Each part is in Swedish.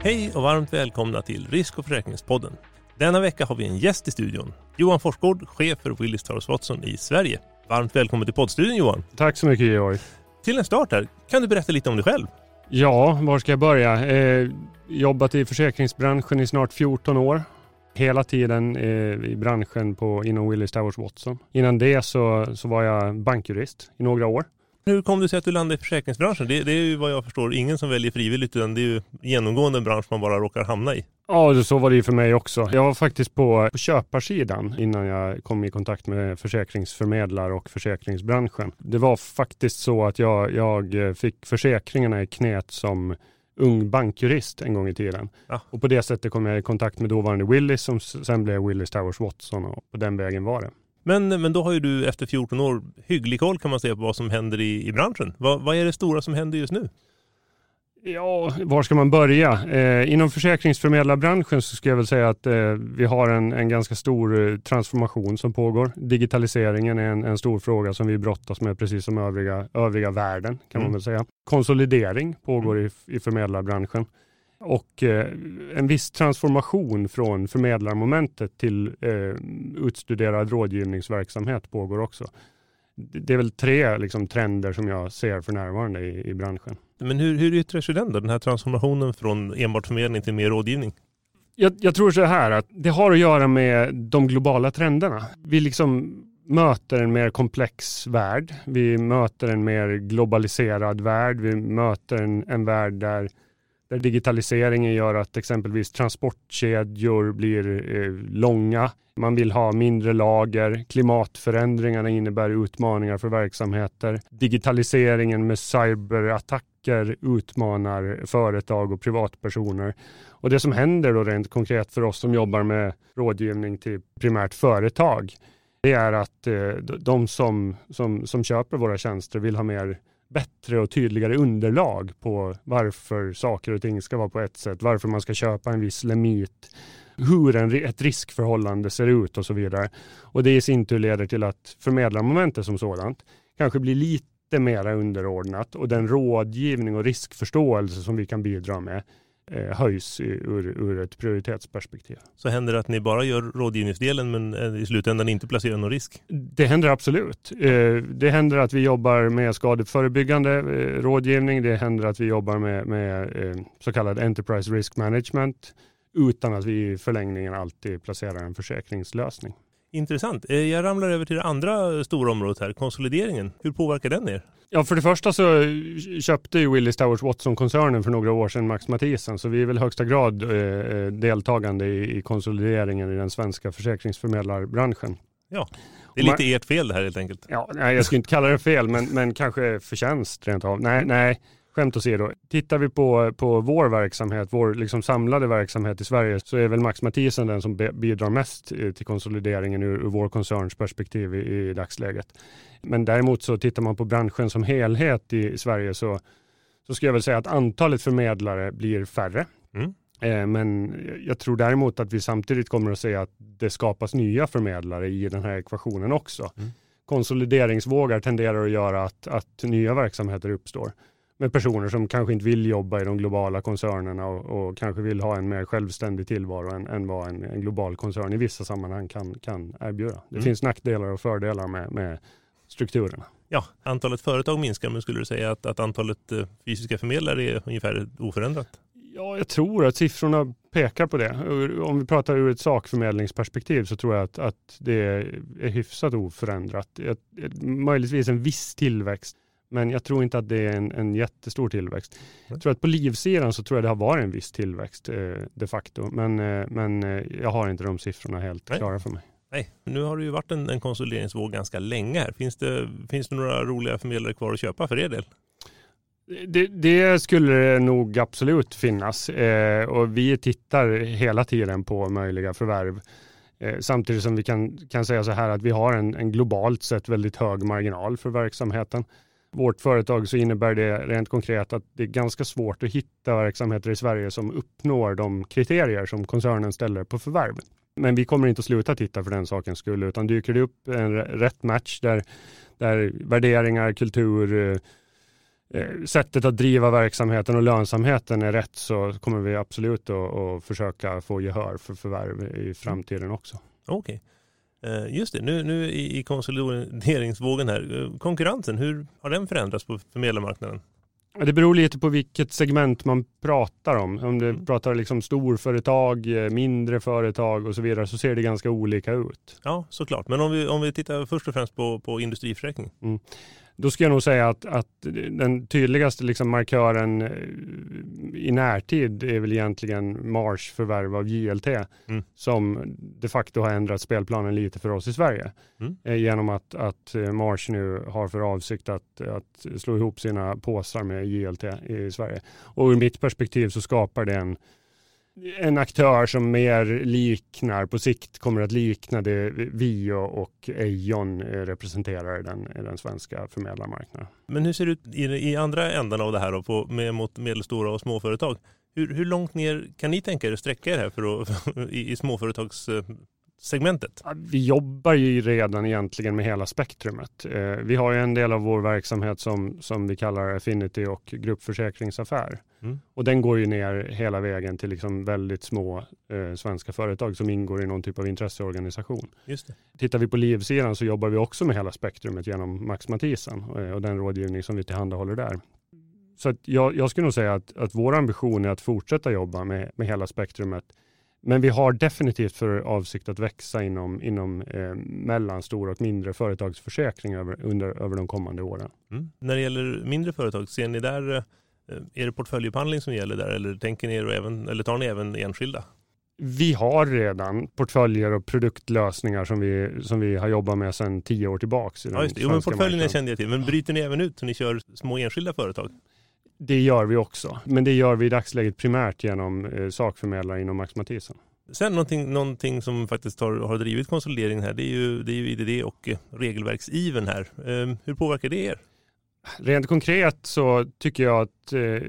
Hej och varmt välkomna till Risk och försäkringspodden. Denna vecka har vi en gäst i studion. Johan Forsgård, chef för Willis Towers Watson i Sverige. Varmt välkommen till poddstudion Johan. Tack så mycket Georg. Till en start här, kan du berätta lite om dig själv? Ja, var ska jag börja? Eh, jobbat i försäkringsbranschen i snart 14 år. Hela tiden eh, i branschen på, inom Willis Towers Watson. Innan det så, så var jag bankjurist i några år. Hur kom det sig att du landade i försäkringsbranschen? Det, det, är ju vad jag förstår ingen som väljer frivilligt utan det är ju genomgående en bransch man bara råkar hamna i. Ja, så var det ju för mig också. Jag var faktiskt på, på köparsidan innan jag kom i kontakt med försäkringsförmedlare och försäkringsbranschen. Det var faktiskt så att jag, jag fick försäkringarna i knät som ung bankjurist en gång i tiden. Ja. Och på det sättet kom jag i kontakt med dåvarande Willis som sen blev Willis Towers Watson och på den vägen var det. Men, men då har ju du efter 14 år hygglig koll kan man säga på vad som händer i, i branschen. Vad, vad är det stora som händer just nu? Ja, var ska man börja? Eh, inom försäkringsförmedlarbranschen så ska jag väl säga att eh, vi har en, en ganska stor eh, transformation som pågår. Digitaliseringen är en, en, stor fråga som vi brottas med precis som övriga, övriga världen kan mm. man väl säga. Konsolidering pågår mm. i, i förmedlarbranschen. Och eh, en viss transformation från förmedlarmomentet till eh, utstuderad rådgivningsverksamhet pågår också. Det är väl tre liksom, trender som jag ser för närvarande i, i branschen. Men hur, hur yttrar sig den då, den här transformationen från enbart förmedling till mer rådgivning? Jag, jag, tror så här att det har att göra med de globala trenderna. Vi liksom möter en mer komplex värld. Vi möter en mer globaliserad värld. Vi möter en, en värld där där digitaliseringen gör att exempelvis transportkedjor blir eh, långa. Man vill ha mindre lager. Klimatförändringarna innebär utmaningar för verksamheter. Digitaliseringen med cyberattacker utmanar företag och privatpersoner. Och det som händer då rent konkret för oss som jobbar med rådgivning till primärt företag det är att eh, de som, som, som köper våra tjänster vill ha mer bättre och tydligare underlag på varför saker och ting ska vara på ett sätt, varför man ska köpa en viss limit, hur en, ett riskförhållande ser ut och så vidare. Och det i sin tur leder till att förmedlarmomentet som sådant kanske blir lite mera underordnat och den rådgivning och riskförståelse som vi kan bidra med höjs ur, ur ett prioritetsperspektiv. Så händer det att ni bara gör rådgivningsdelen men eh, i slutändan inte placerar någon risk? Det händer absolut. Eh, det händer att vi jobbar med skadeförebyggande rådgivning. Det händer att vi jobbar med, med så kallad Enterprise Risk Management utan att vi i förlängningen alltid placerar en försäkringslösning. Intressant. Jag ramlar över till det andra stora området här, konsolideringen. Hur påverkar den er? Ja, för det första så köpte ju Willis Towers Watson-koncernen för några år sedan Max Mathisen, så vi är väl högsta grad eh, deltagande i, i konsolideringen i den svenska försäkringsförmedlarbranschen. Ja, det är lite ert fel det här helt enkelt. Ja, nej, jag skulle inte kalla det fel, men, men kanske förtjänst rent av. Nej, nej, skämt åsido. Tittar vi på, på vår verksamhet, vår liksom samlade verksamhet i Sverige, så är väl Max Mathisen den som bidrar mest eh, till konsolideringen ur, ur vår koncerns perspektiv i, i dagsläget. Men däremot så tittar man på branschen som helhet i Sverige så, så skulle jag väl säga att antalet förmedlare blir färre. Mm. Eh, men jag tror däremot att vi samtidigt kommer att se att det skapas nya förmedlare i den här ekvationen också. Mm. Konsolideringsvågar tenderar att göra att, att nya verksamheter uppstår med personer som kanske inte vill jobba i de globala koncernerna och, och kanske vill ha en mer självständig tillvaro än, än vad en, en, global koncern i vissa sammanhang kan, kan erbjuda. Det mm. finns nackdelar och fördelar med, med strukturerna. Ja, antalet företag minskar, men skulle du säga att, att antalet eh, fysiska förmedlare är ungefär oförändrat? Ja, jag tror att siffrorna pekar på det. Om vi pratar ur ett sakförmedlingsperspektiv så tror jag att, att det är hyfsat oförändrat. Möjligtvis en viss tillväxt, men jag tror inte att det är en, en jättestor tillväxt. Jag tror att på livsidan så tror jag det har varit en viss tillväxt eh, de facto, men, eh, men jag har inte de siffrorna helt Nej. klara för mig. Nej, nu har det ju varit en, en konsolideringsvåg ganska länge här. Finns det, finns det några roliga förmedlare kvar att köpa för er del? Det, det, skulle det nog absolut finnas eh, och vi tittar hela tiden på möjliga förvärv. Eh, samtidigt som vi kan, kan säga så här att vi har en, en, globalt sett väldigt hög marginal för verksamheten. Vårt företag så innebär det rent konkret att det är ganska svårt att hitta verksamheter i Sverige som uppnår de kriterier som koncernen ställer på förvärv. Men vi kommer inte att sluta titta för den sakens skull, utan dyker det upp en rätt match där, där värderingar, kultur, eh, eh, sättet att driva verksamheten och lönsamheten är rätt så kommer vi absolut att, att försöka få gehör för förvärv i framtiden också. Okej. Okay. Just det, nu, nu i konsolideringsvågen här, konkurrensen, hur har den förändrats på förmedlarmarknaden? Det beror lite på vilket segment man pratar om. Om du mm. pratar liksom storföretag, eh, mindre företag och så vidare så ser det ganska olika ut. Ja, såklart. Men om vi, om vi tittar först och främst på, på industriförsäkring. Mm. Då ska jag nog säga att, att den tydligaste liksom markören eh, i närtid är väl egentligen Mars förvärv av JLT mm. som de facto har ändrat spelplanen lite för oss i Sverige. Mm. Eh, genom att, att eh, Mars nu har för avsikt att, att slå ihop sina påsar med JLT i Sverige. Och ur mitt perspektiv så skapar det en en aktör som mer liknar, på sikt kommer att likna det Vio och Ejon eh, representerar i den, i den svenska förmedlarmarknaden. Men hur ser det ut i, i andra ändan av det här då, på, med, mot medelstora och småföretag? Hur, hur långt ner kan ni tänka er att sträcka er här för att, i, i småföretags eh, segmentet? Vi jobbar ju redan egentligen med hela spektrumet. Eh, vi har ju en del av vår verksamhet som, som vi kallar Affinity och gruppförsäkringsaffär. Mm. Och den går ju ner hela vägen till liksom väldigt små eh, svenska företag som ingår i någon typ av intresseorganisation. Just det. Tittar vi på livsidan så jobbar vi också med hela spektrumet genom Max Mathisen eh, och den rådgivning som vi tillhandahåller där. Så jag, jag skulle nog säga att, att vår ambition är att fortsätta jobba med, med hela spektrumet men vi har definitivt för avsikt att växa inom, inom eh, mellanstora och mindre företagsförsäkring över, under, över de kommande åren. Mm. När det gäller mindre företag, ser ni där, eh, är det portföljupphandling som gäller där eller, tänker ni även, eller tar ni även enskilda? Vi har redan portföljer och produktlösningar som vi, som vi har jobbat med sedan tio år tillbaka. Ja, just det. Jo, men portföljen kände jag till. Men bryter ni även ut så ni kör små enskilda företag? Det gör vi också, men det gör vi i dagsläget primärt genom eh, sakförmedlare inom Max Matthiessen. Sen någonting, någonting som faktiskt har, har drivit konsolideringen här, det är ju, det är ju IDD och eh, regelverksiven här. Eh, hur påverkar det er? Rent konkret så tycker jag att eh,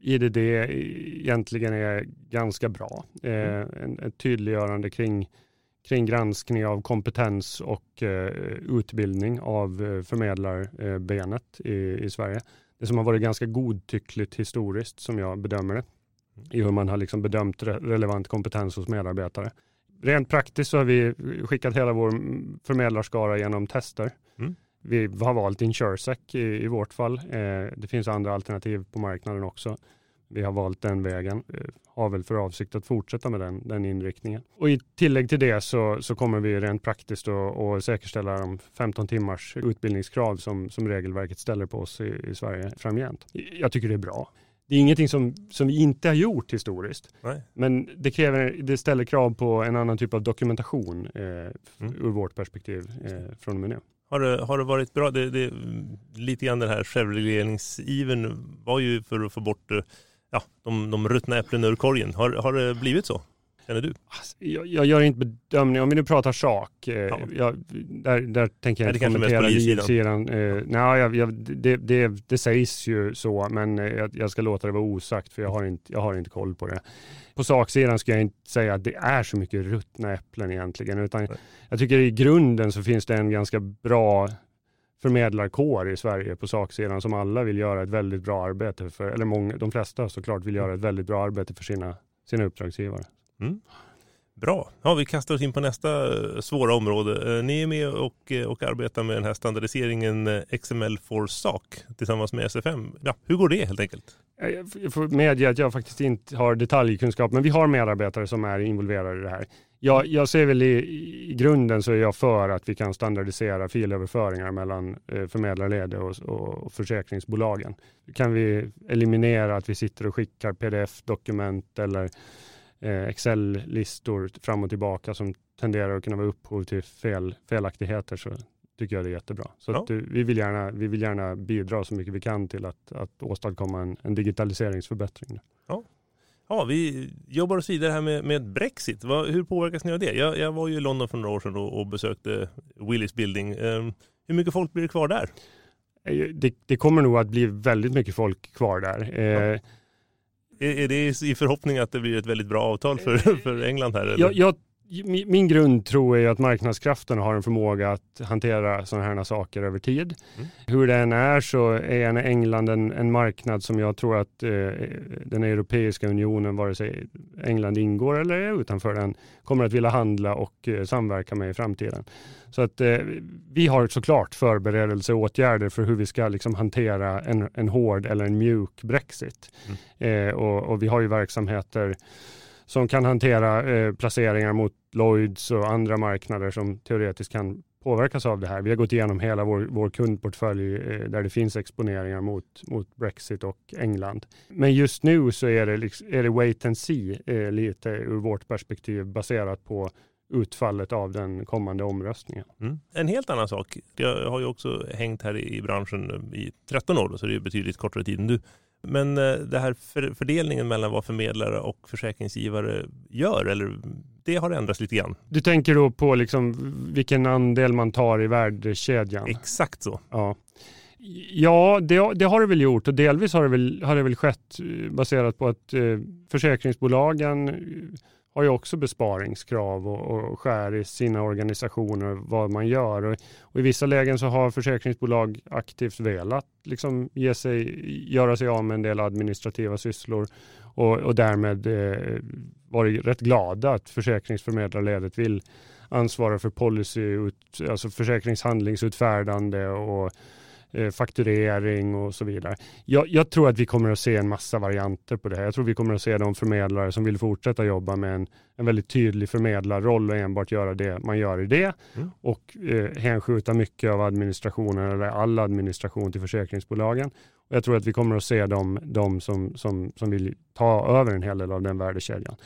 IDD egentligen är ganska bra. Eh, mm. en, ett tydliggörande kring, kring granskning av kompetens och eh, utbildning av eh, förmedlarbenet i, i Sverige det som har varit ganska godtyckligt historiskt som jag bedömer det i hur man har liksom bedömt relevant kompetens hos medarbetare. Rent praktiskt så har vi skickat hela vår förmedlarskara genom tester. Mm. Vi har valt Insuresec i, i vårt fall. Eh, det finns andra alternativ på marknaden också. Vi har valt den vägen. Har väl för avsikt att fortsätta med den, den inriktningen. Och i tillägg till det så, så kommer vi rent praktiskt att säkerställa de 15 timmars utbildningskrav som, som regelverket ställer på oss i, i Sverige framgent. Jag tycker det är bra. Det är ingenting som, som vi inte har gjort historiskt. Nej. Men det, kräver, det ställer krav på en annan typ av dokumentation eh, mm. ur vårt perspektiv eh, från och med nu. Har det, har det varit bra? Det, det, lite grann den här självregleringsiven var ju för att få bort eh, ja, de, de ruttna äpplen ur korgen. Har, har det blivit så? Känner du? Alltså, jag, jag, gör inte bedömning, om vi nu pratar sak, eh, ja. jag, där, där tänker jag inte kommentera livsidan. Eh, nej, jag, jag, det, det, det sägs ju så, men eh, jag, ska låta det vara osagt för jag har, inte, jag har inte koll på det. På saksidan ska jag inte säga att det är så mycket ruttna äpplen egentligen, utan nej. jag tycker i grunden så finns det en ganska bra förmedlarkår i Sverige på saksidan som alla vill göra ett väldigt bra arbete för, eller många, de flesta såklart vill göra ett väldigt bra arbete för sina, sina uppdragsgivare. Mm. Bra. Ja, vi kastar oss in på nästa eh, svåra område. Eh, ni är med och, eh, och arbetar med den här standardiseringen XML for SAK tillsammans med SFM. Ja, hur går det helt enkelt? Jag får medge att jag faktiskt inte har detaljkunskap, men vi har medarbetare som är involverade i det här. Jag, jag ser väl i, i grunden så är jag för att vi kan standardisera filöverföringar mellan eh, förmedlarled och, och försäkringsbolagen. Kan vi eliminera att vi sitter och skickar pdf-dokument eller Excel-listor fram och tillbaka som tenderar att kunna vara upphov till fel, felaktigheter så tycker jag det är jättebra. Så ja. eh, vi, vill gärna, vi vill gärna bidra så mycket vi kan till att, att åstadkomma en, en digitaliseringsförbättring. Ja. Ja, vi jobbar oss vidare här med, med Brexit. Vad, hur påverkas ni av det? Jag, jag, var ju i London för några år sedan och, och besökte Willis Building. Um, hur mycket folk blir kvar där? Eh, det, det, kommer nog att bli väldigt mycket folk kvar där. Ja. Eh, är, är, det i förhoppning att det blir ett väldigt bra avtal för, för England här? Eller? Jag, jag, Min grundtro är att marknadskrafterna har en förmåga att hantera sådana här saker över tid. Mm. Hur det än är så är England en, en marknad som jag tror att eh, den Europeiska unionen, vare sig England ingår eller är utanför den, kommer att vilja handla och eh, samverka med i framtiden. Så att eh, vi har såklart förberedelseåtgärder för hur vi ska liksom hantera en, en hård eller en mjuk Brexit. Mm. Eh, och, och vi har ju verksamheter som kan hantera eh, placeringar mot Lloyds och andra marknader som teoretiskt kan påverkas av det här. Vi har gått igenom hela vår, vår kundportfölj eh, där det finns exponeringar mot, mot Brexit och England. Men just nu så är det, liksom, är det wait and see eh, lite ur vårt perspektiv baserat på utfallet av den kommande omröstningen. Mm. En helt annan sak. Jag har ju också hängt här i branschen i 13 år, så det är betydligt kortare tid än du. Men eh, det här fördelningen mellan vad förmedlare och försäkringsgivare gör, eller det har ändrats lite grann. Du tänker då på liksom vilken andel man tar i värdekedjan? Exakt så. Ja. Ja, det, det, har det väl gjort och delvis har det väl, har det väl skett eh, baserat på att eh, försäkringsbolagen har ju också besparingskrav och, och skär i sina organisationer vad man gör. Och, och, I vissa lägen så har försäkringsbolag aktivt velat liksom ge sig, göra sig av med en del administrativa sysslor och, och därmed eh, varit rätt glada att försäkringsförmedlarledet vill ansvara för policy, alltså försäkringshandlingsutfärdande och fakturering och så vidare. Jag, jag, tror att vi kommer att se en massa varianter på det här. Jag tror vi kommer att se de förmedlare som vill fortsätta jobba med en, en väldigt tydlig förmedlarroll och enbart göra det man gör i det mm. och eh, hänskjuta mycket av administrationen eller all administration till försäkringsbolagen. Och jag tror att vi kommer att se de, de som, som, som vill ta över en hel del av den värdekedjan.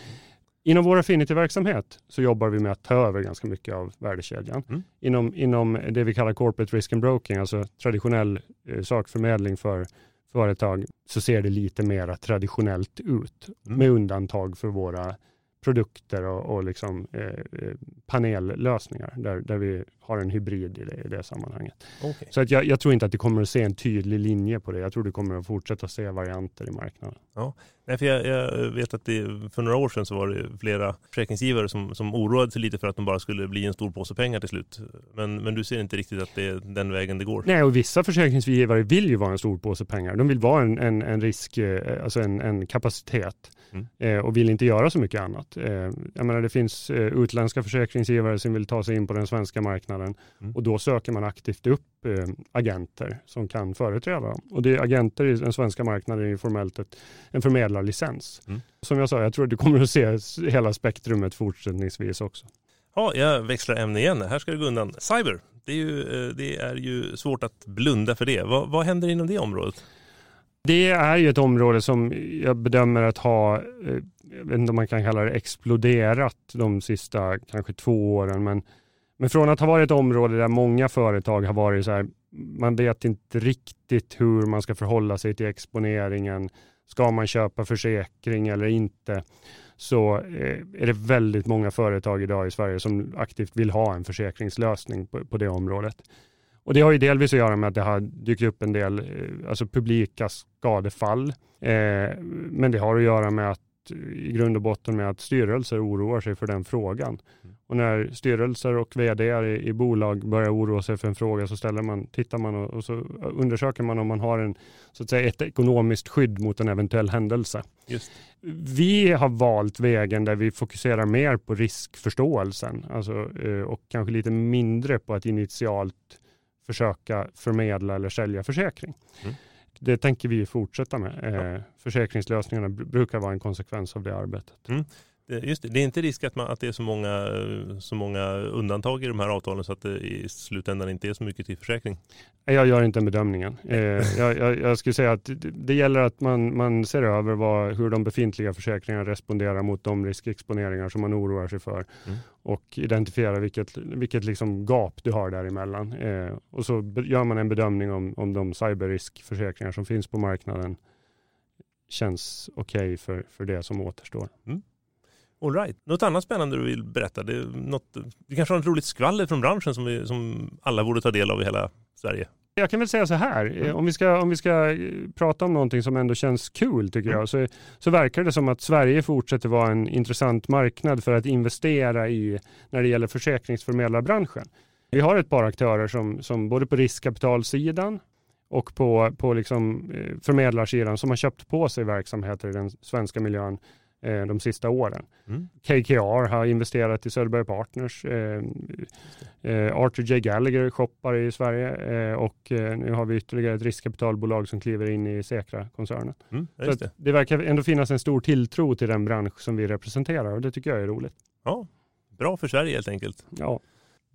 Inom vår Affinity-verksamhet så jobbar vi med att ta över ganska mycket av värdekedjan. Mm. Inom, inom det vi kallar corporate risk and broking, alltså traditionell eh, sakförmedling för företag, så ser det lite mer traditionellt ut. Mm. Med undantag för våra produkter och, och liksom, eh, eh, panellösningar där, där vi har en hybrid i det, i det sammanhanget. Okay. Så att jag, jag, tror inte att du kommer att se en tydlig linje på det. Jag tror du kommer att fortsätta se varianter i marknaden. Ja. Nej, för jag, jag vet att det, för några år sedan så var det flera försäkringsgivare som, som oroade sig lite för att de bara skulle bli en stor påse pengar till slut. Men, men du ser inte riktigt att det är den vägen det går? Nej, och vissa försäkringsgivare vill ju vara en stor påse pengar. De vill vara en, en, en risk, eh, alltså en, en kapacitet mm. eh, och vill inte göra så mycket annat. Eh, jag menar, det finns eh, utländska försäkringsgivare som vill ta sig in på den svenska marknaden mm. och då söker man aktivt upp eh, agenter som kan företräda dem. Och det är agenter i den svenska marknaden är formellt ett, en förmedlarlicens. Mm. Som jag sa, jag tror att du kommer att se hela spektrumet fortsättningsvis också. Ja, jag växlar ämne igen. Här ska det gå undan. Cyber, det är ju, eh, det är ju svårt att blunda för det. Vad, vad händer inom det området? Det är ju ett område som jag bedömer att ha, eh, jag vet inte om man kan kalla det exploderat de sista kanske två åren, men, men från att ha varit ett område där många företag har varit så här, man vet inte riktigt hur man ska förhålla sig till exponeringen. Ska man köpa försäkring eller inte? Så eh, är det väldigt många företag idag i Sverige som aktivt vill ha en försäkringslösning på, på det området. Och det har ju delvis att göra med att det har dykt upp en del eh, alltså publika skadefall. Eh, men det har att göra med att i grund och botten med att styrelser oroar sig för den frågan. Mm. Och när styrelser och vd i, i, bolag börjar oroa sig för en fråga så ställer man, tittar man och, och, så undersöker man om man har en, så att säga, ett ekonomiskt skydd mot en eventuell händelse. Just. Vi har valt vägen där vi fokuserar mer på riskförståelsen alltså, eh, och kanske lite mindre på att initialt försöka förmedla eller sälja försäkring. Mm. Det tänker vi fortsätta med. Ja. Eh, försäkringslösningarna brukar vara en konsekvens av det arbetet. Mm. Just det, det är inte risk att, man, att det är så många, så många undantag i de här avtalen så att det i slutändan inte är så mycket till försäkring? Jag gör inte den bedömningen. Eh, jag, jag, jag, skulle säga att det gäller att man, man ser över vad, hur de befintliga försäkringarna responderar mot de riskexponeringar som man oroar sig för mm. och identifiera vilket, vilket liksom gap du har däremellan. Eh, och så gör man en bedömning om, om de cyberriskförsäkringar som finns på marknaden känns okej okay för, för det som återstår. Mm. All right. Något annat spännande du vill berätta? Det, är något, det kanske har ett roligt skvaller från branschen som, vi, som alla borde ta del av i hela Sverige? Jag kan väl säga så här, mm. om, vi ska, om vi ska prata om någonting som ändå känns kul tycker jag, så, så verkar det som att Sverige fortsätter vara en intressant marknad för att investera i när det gäller försäkringsförmedlarbranschen. Vi har ett par aktörer som, som både på riskkapitalsidan och på, på liksom eh, förmedlarsidan som har köpt på sig verksamheter i den svenska miljön eh, de sista åren. Mm. KKR har investerat i Söderberg Partners. Eh, eh, Arthur J. Gallagher shoppar i Sverige eh, och nu har vi ytterligare ett riskkapitalbolag som kliver in i Säkra-koncernen. Mm, det. det verkar ändå finnas en stor tilltro till den bransch som vi representerar och det tycker jag är roligt. Ja, bra för Sverige helt enkelt. Ja.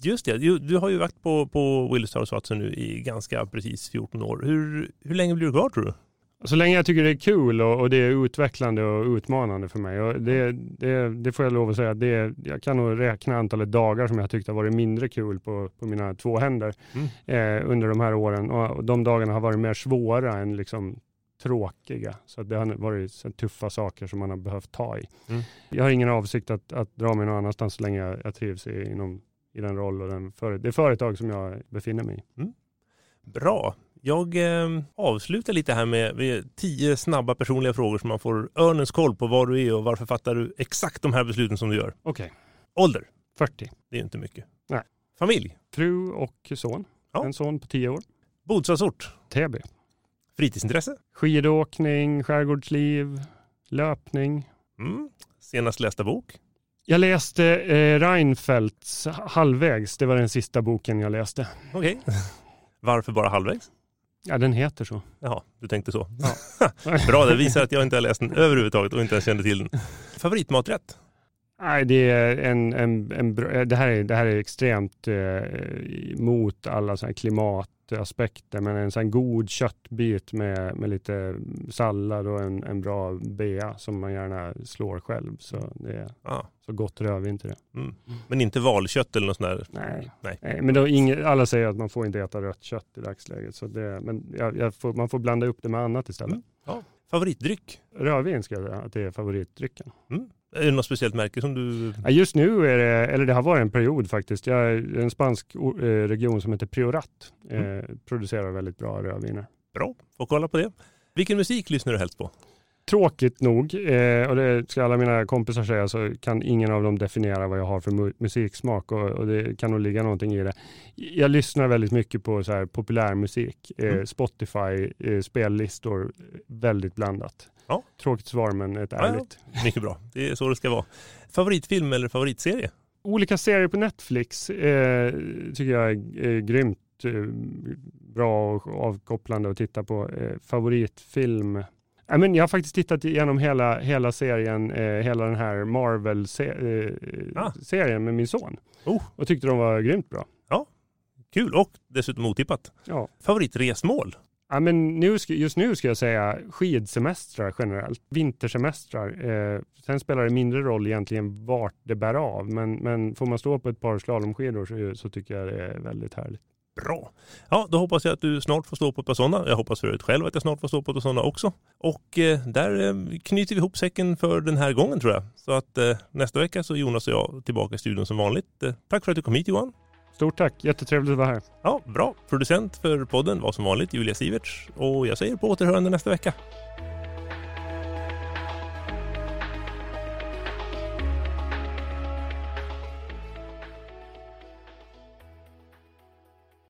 Just det, du, du har ju varit på, på Willys nu i ganska precis 14 år. Hur, hur länge blir du kvar tror du? Så länge jag tycker det är kul och, och det är utvecklande och utmanande för mig. Och det, det, det får jag lov att säga. Det, jag kan nog räkna antalet dagar som jag tyckte har varit mindre kul på, på mina två händer mm. eh, under de här åren. Och, och de dagarna har varit mer svåra än liksom tråkiga. Så det har varit tuffa saker som man har behövt ta i. Mm. Jag har ingen avsikt att, att dra mig någon annanstans så länge jag, jag trivs i, inom, i den roll och den för, det företag som jag befinner mig i. Mm. Bra. Jag eh, avslutar lite här med, med tio snabba personliga frågor som man får örnens koll på var du är och varför fattar du exakt de här besluten som du gör. Okej. Ålder? 40. Det är inte mycket. Nej. Familj? Fru och son. Ja. En son på tio år. Bostadsort? Täby. Fritidsintresse? Skidåkning, skärgårdsliv, löpning. Mm. Senast lästa bok? Jag läste eh, Reinfeldts Halvvägs. Det var den sista boken jag läste. Okej. Varför bara halvvägs? Ja, den heter så. Jaha, du tänkte så. Ja. Bra, det visar att jag inte har läst den överhuvudtaget och inte ens kände till den. Favoritmaträtt? Nej, det är en, en, en, det, här är, det här är extremt eh, mot alla så klimat aspekter, men en sån god köttbit med, med lite sallad och en, en bra bea som man gärna slår själv. Så det är ah. så gott rödvin till det. Mm. Men inte valkött eller något sånt där? Nej, Nej. Nej men då inget, alla säger att man får inte äta rött kött i dagsläget. Så det, men jag, jag får, man får blanda upp det med annat istället. Mm. Ja. Favoritdryck? Rödvin ska jag säga att det är favoritdrycken. Mm. Är det något speciellt märke som du... Ja, just nu är det, eller det har varit en period faktiskt. Jag är en spansk eh, region som heter Priorat. Eh, mm. producerar väldigt bra rödviner. Bra, får kolla på det. Vilken musik lyssnar du helst på? Tråkigt nog, eh, och det ska alla mina kompisar säga, så kan ingen av dem definiera vad jag har för mu musiksmak och, och, det kan nog ligga någonting i det. Jag lyssnar väldigt mycket på så här populärmusik, eh, mm. Spotify, eh, spellistor, väldigt blandat. Ja. Tråkigt svar men ett ärligt. Ja, mycket bra, det är så det ska vara. Favoritfilm eller favoritserie? Olika serier på Netflix eh, tycker jag är, är grymt eh, bra och avkopplande att titta på. Eh, favoritfilm? I men jag har faktiskt tittat igenom hela, hela serien, eh, hela den här Marvel-serien ah. med min son. Oh. Och tyckte de var grymt bra. Ja, kul och dessutom otippat. Ja. Favoritresmål? Ja, men nu, just nu ska jag säga skidsemestrar generellt, vintersemestrar. Eh, sen spelar det mindre roll egentligen vart det bär av, men, men får man stå på ett par slalomskidor så, så tycker jag det är väldigt härligt. Bra. Ja, då hoppas jag att du snart får stå på ett par sådana. Jag hoppas förut själv att jag snart får stå på ett par sådana också. Och eh, där eh, knyter vi ihop säcken för den här gången tror jag. Så att eh, nästa vecka så är Jonas och jag tillbaka i studion som vanligt. Eh, tack för att du kom hit Johan. Stort tack, jättetrevligt att vara här. Ja, bra. Producent för podden var som vanligt Julia Siverts och jag säger på återhörande nästa vecka.